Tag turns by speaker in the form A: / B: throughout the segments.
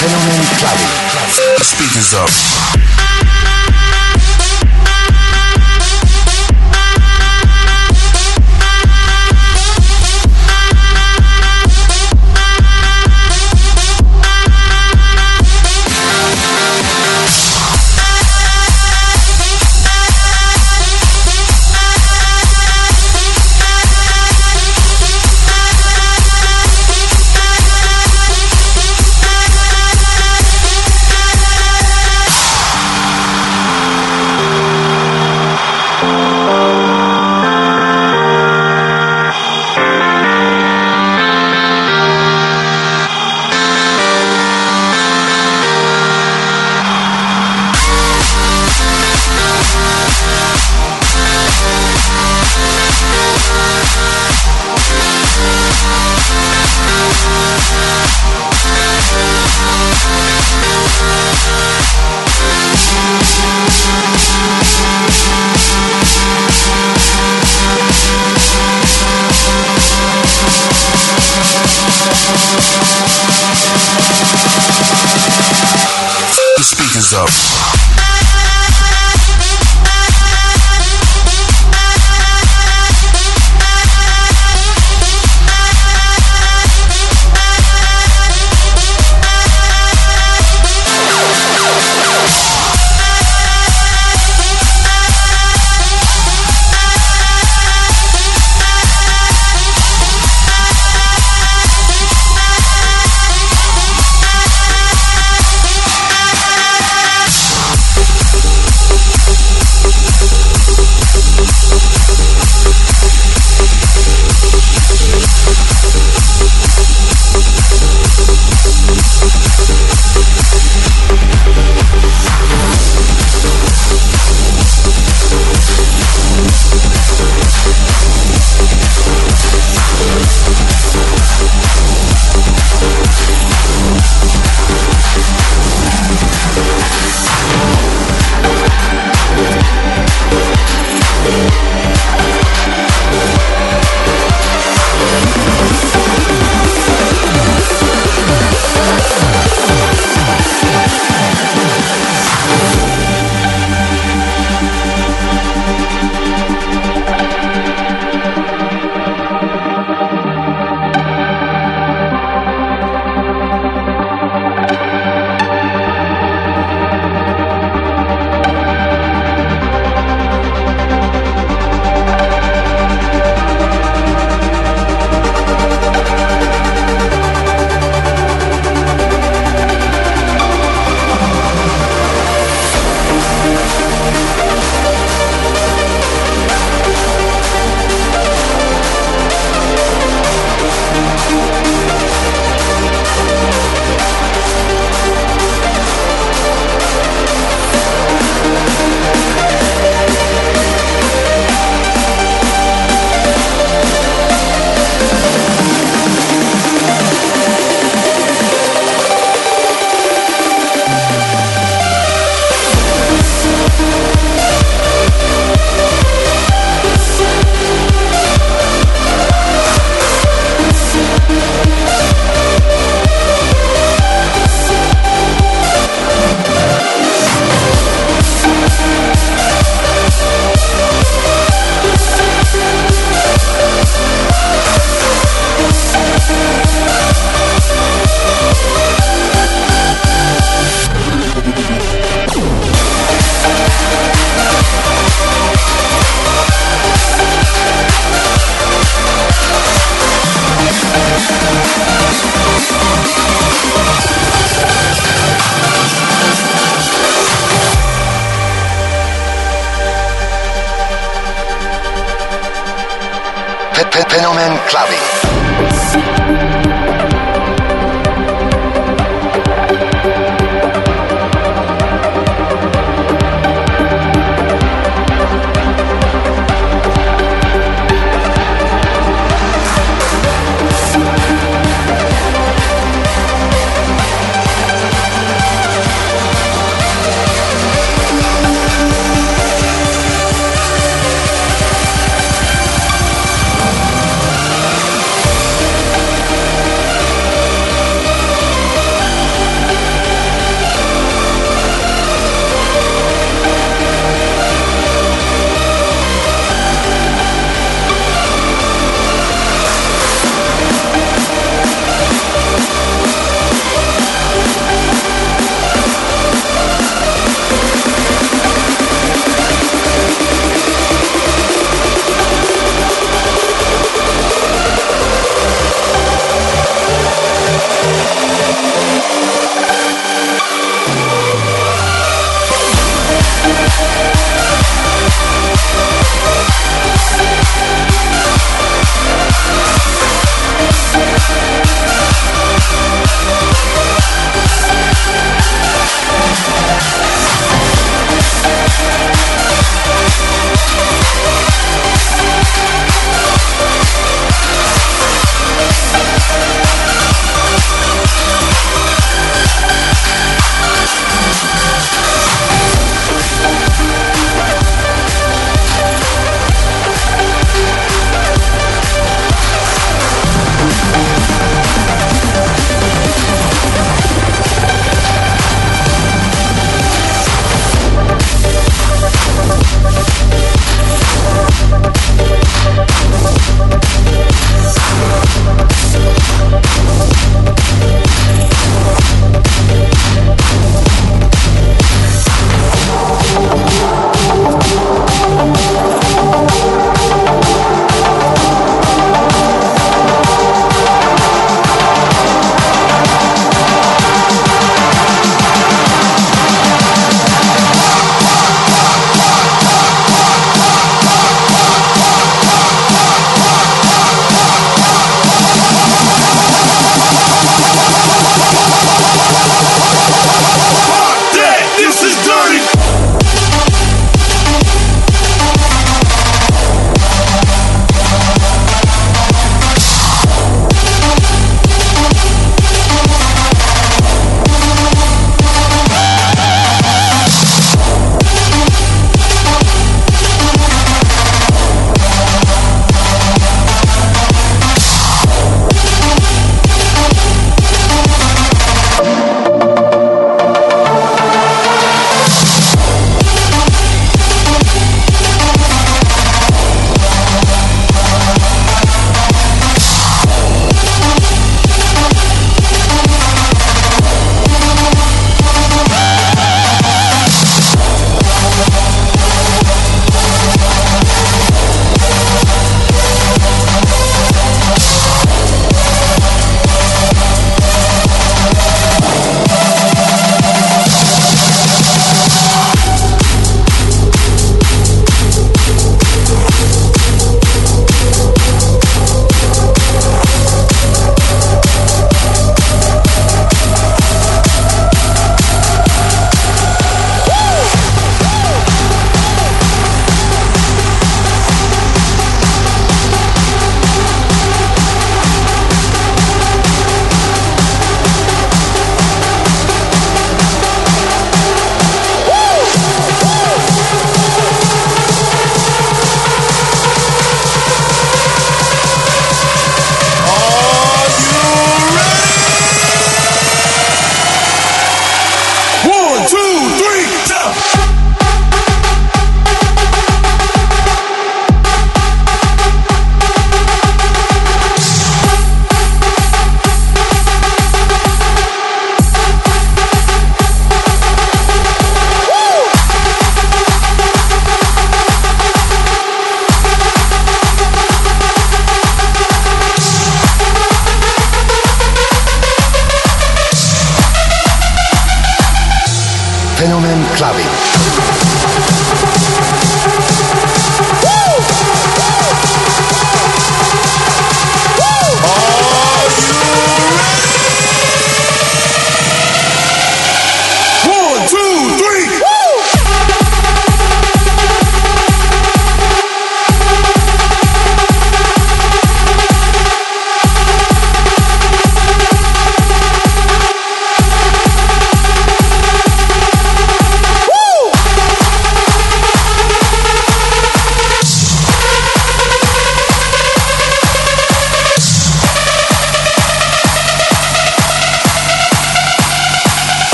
A: Fenomen Clubbing.
B: Speakers up.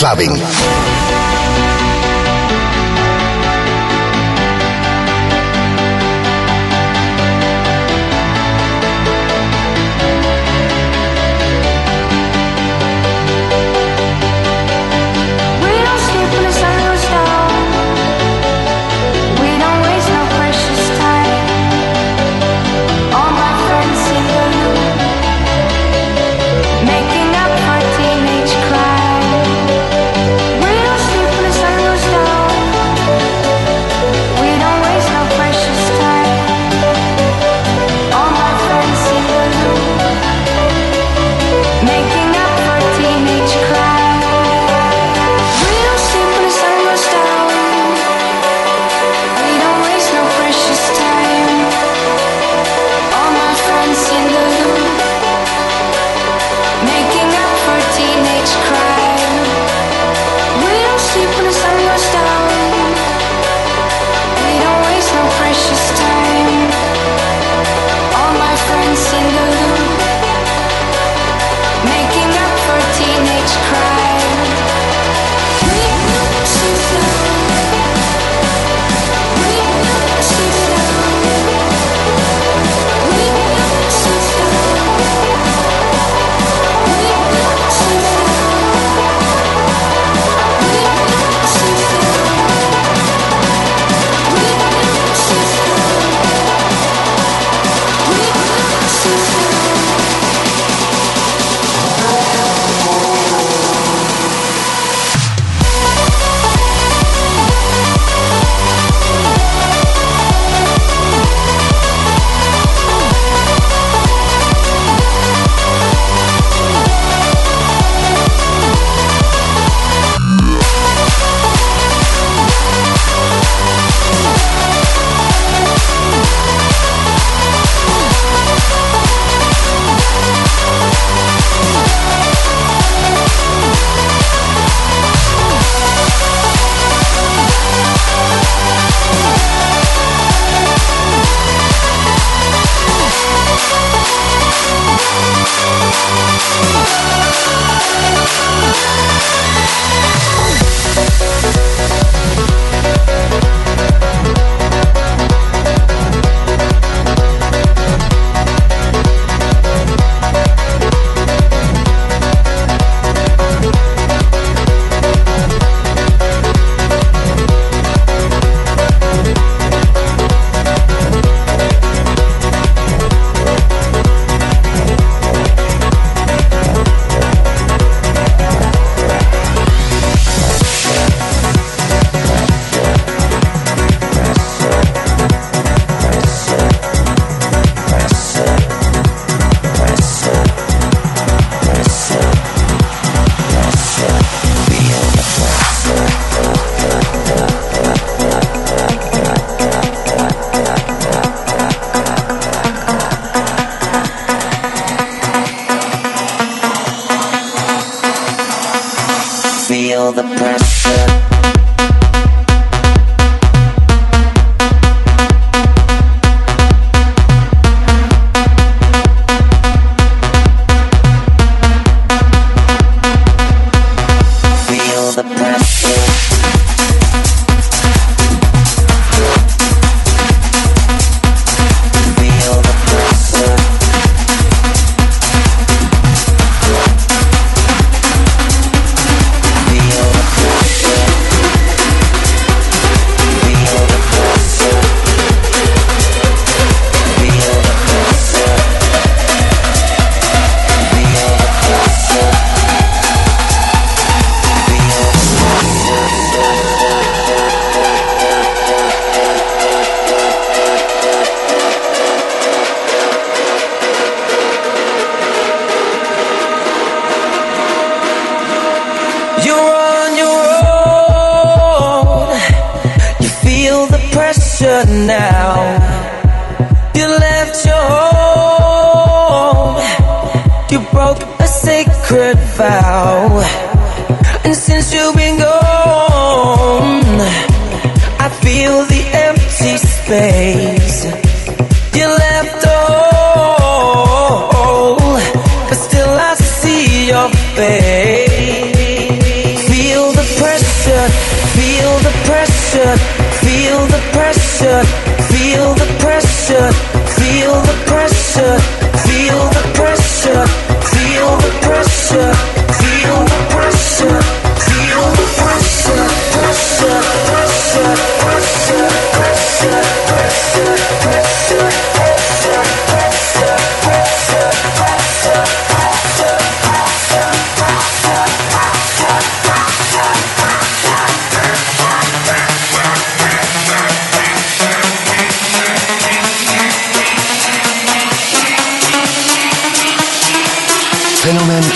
C: Clubbing.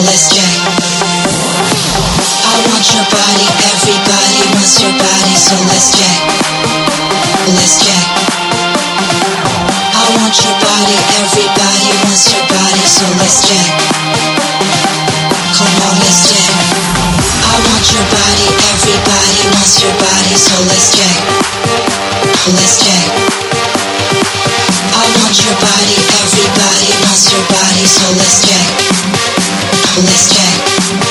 D: Bless Jack. I want your body, everybody wants your body, so let's. Bless Jack. I want your body, everybody wants your body, so let's. Come on, let's. I want your body, everybody wants your body, so let's. Let's. I want your body, everybody wants your body, so let's. Let's jack.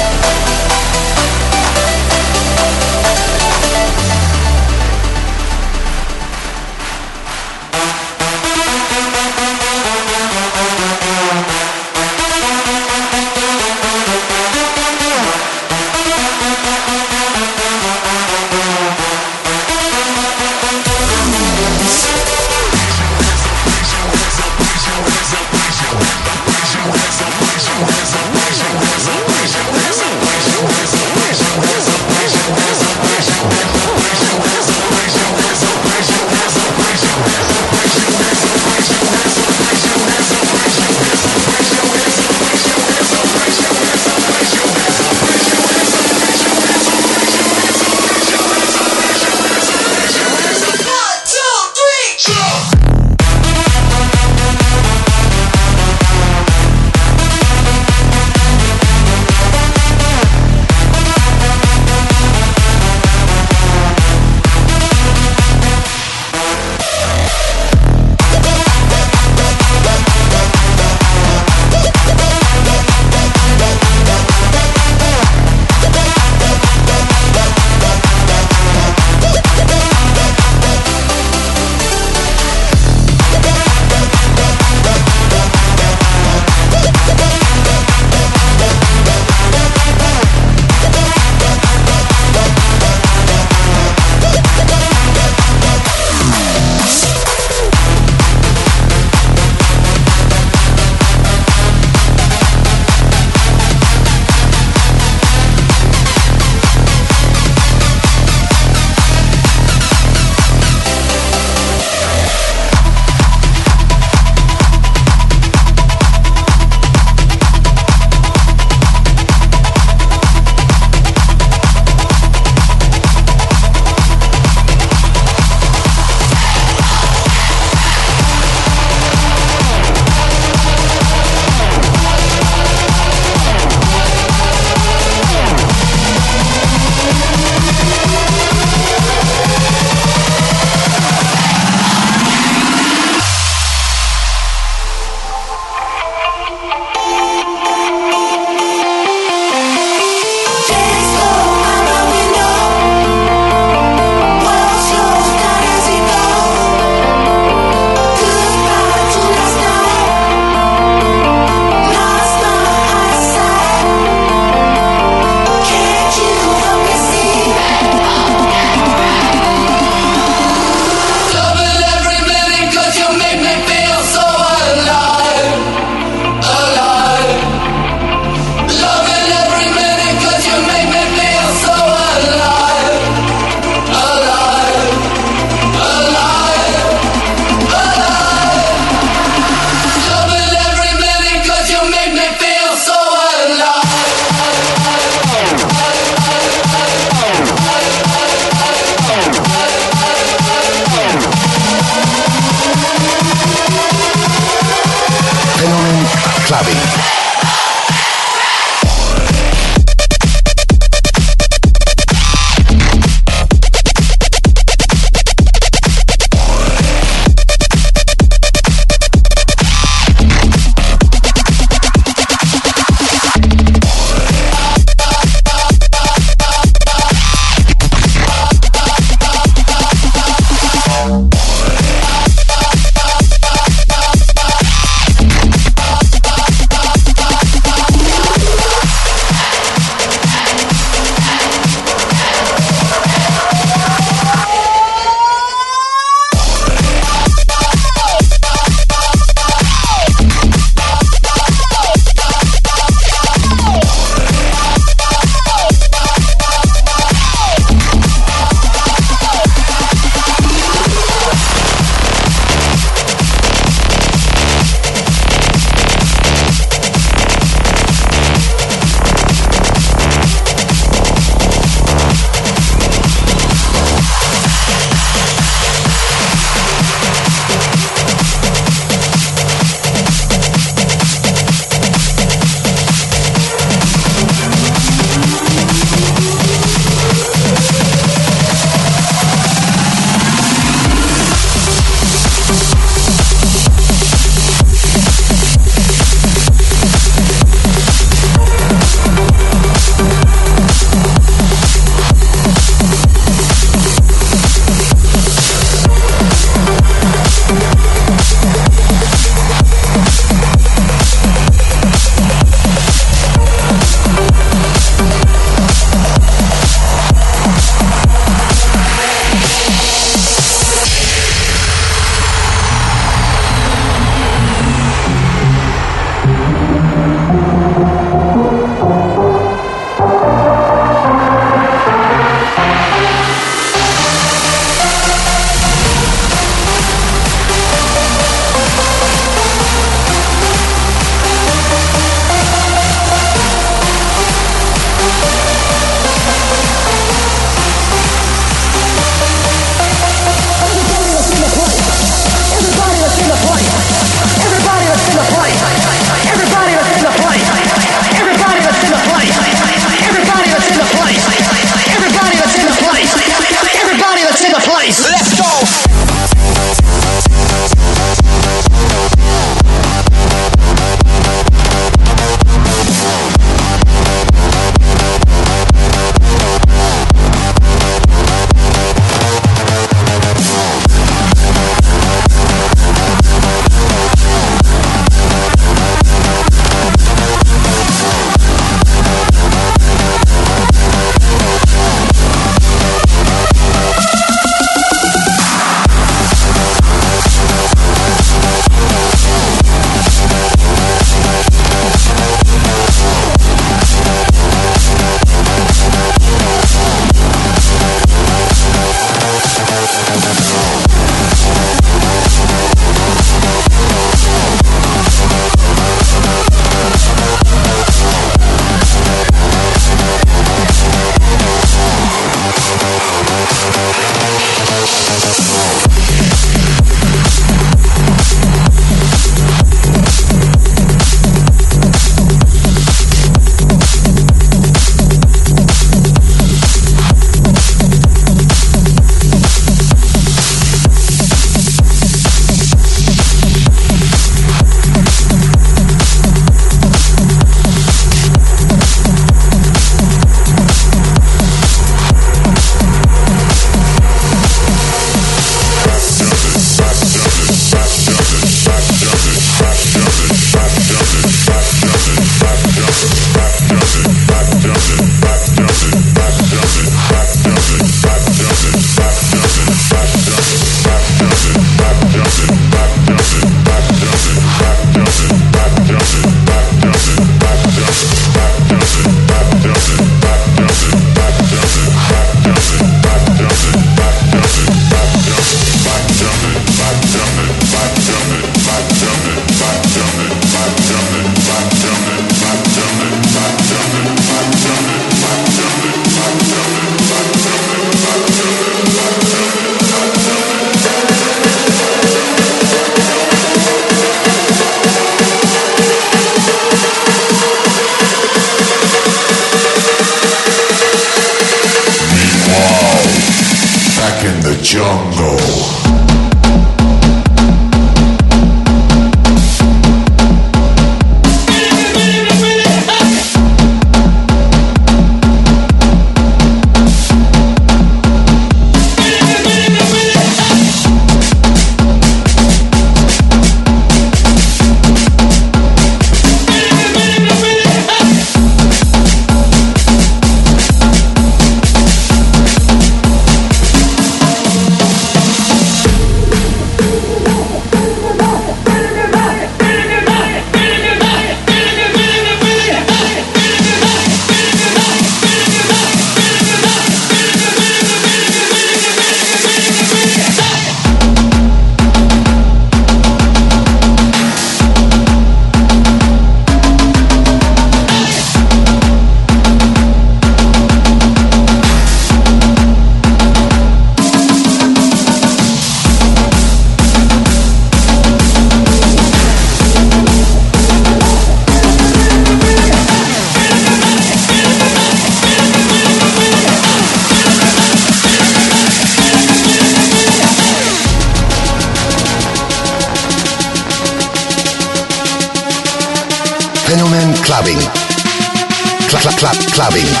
C: Cla cla.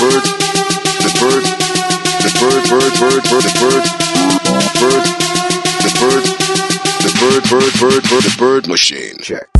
A: Bird, the bird, the bird, bird, bird, bird, the bird, bird, the bird, the bird, bird, bird, bird, the bird machine.
C: Check.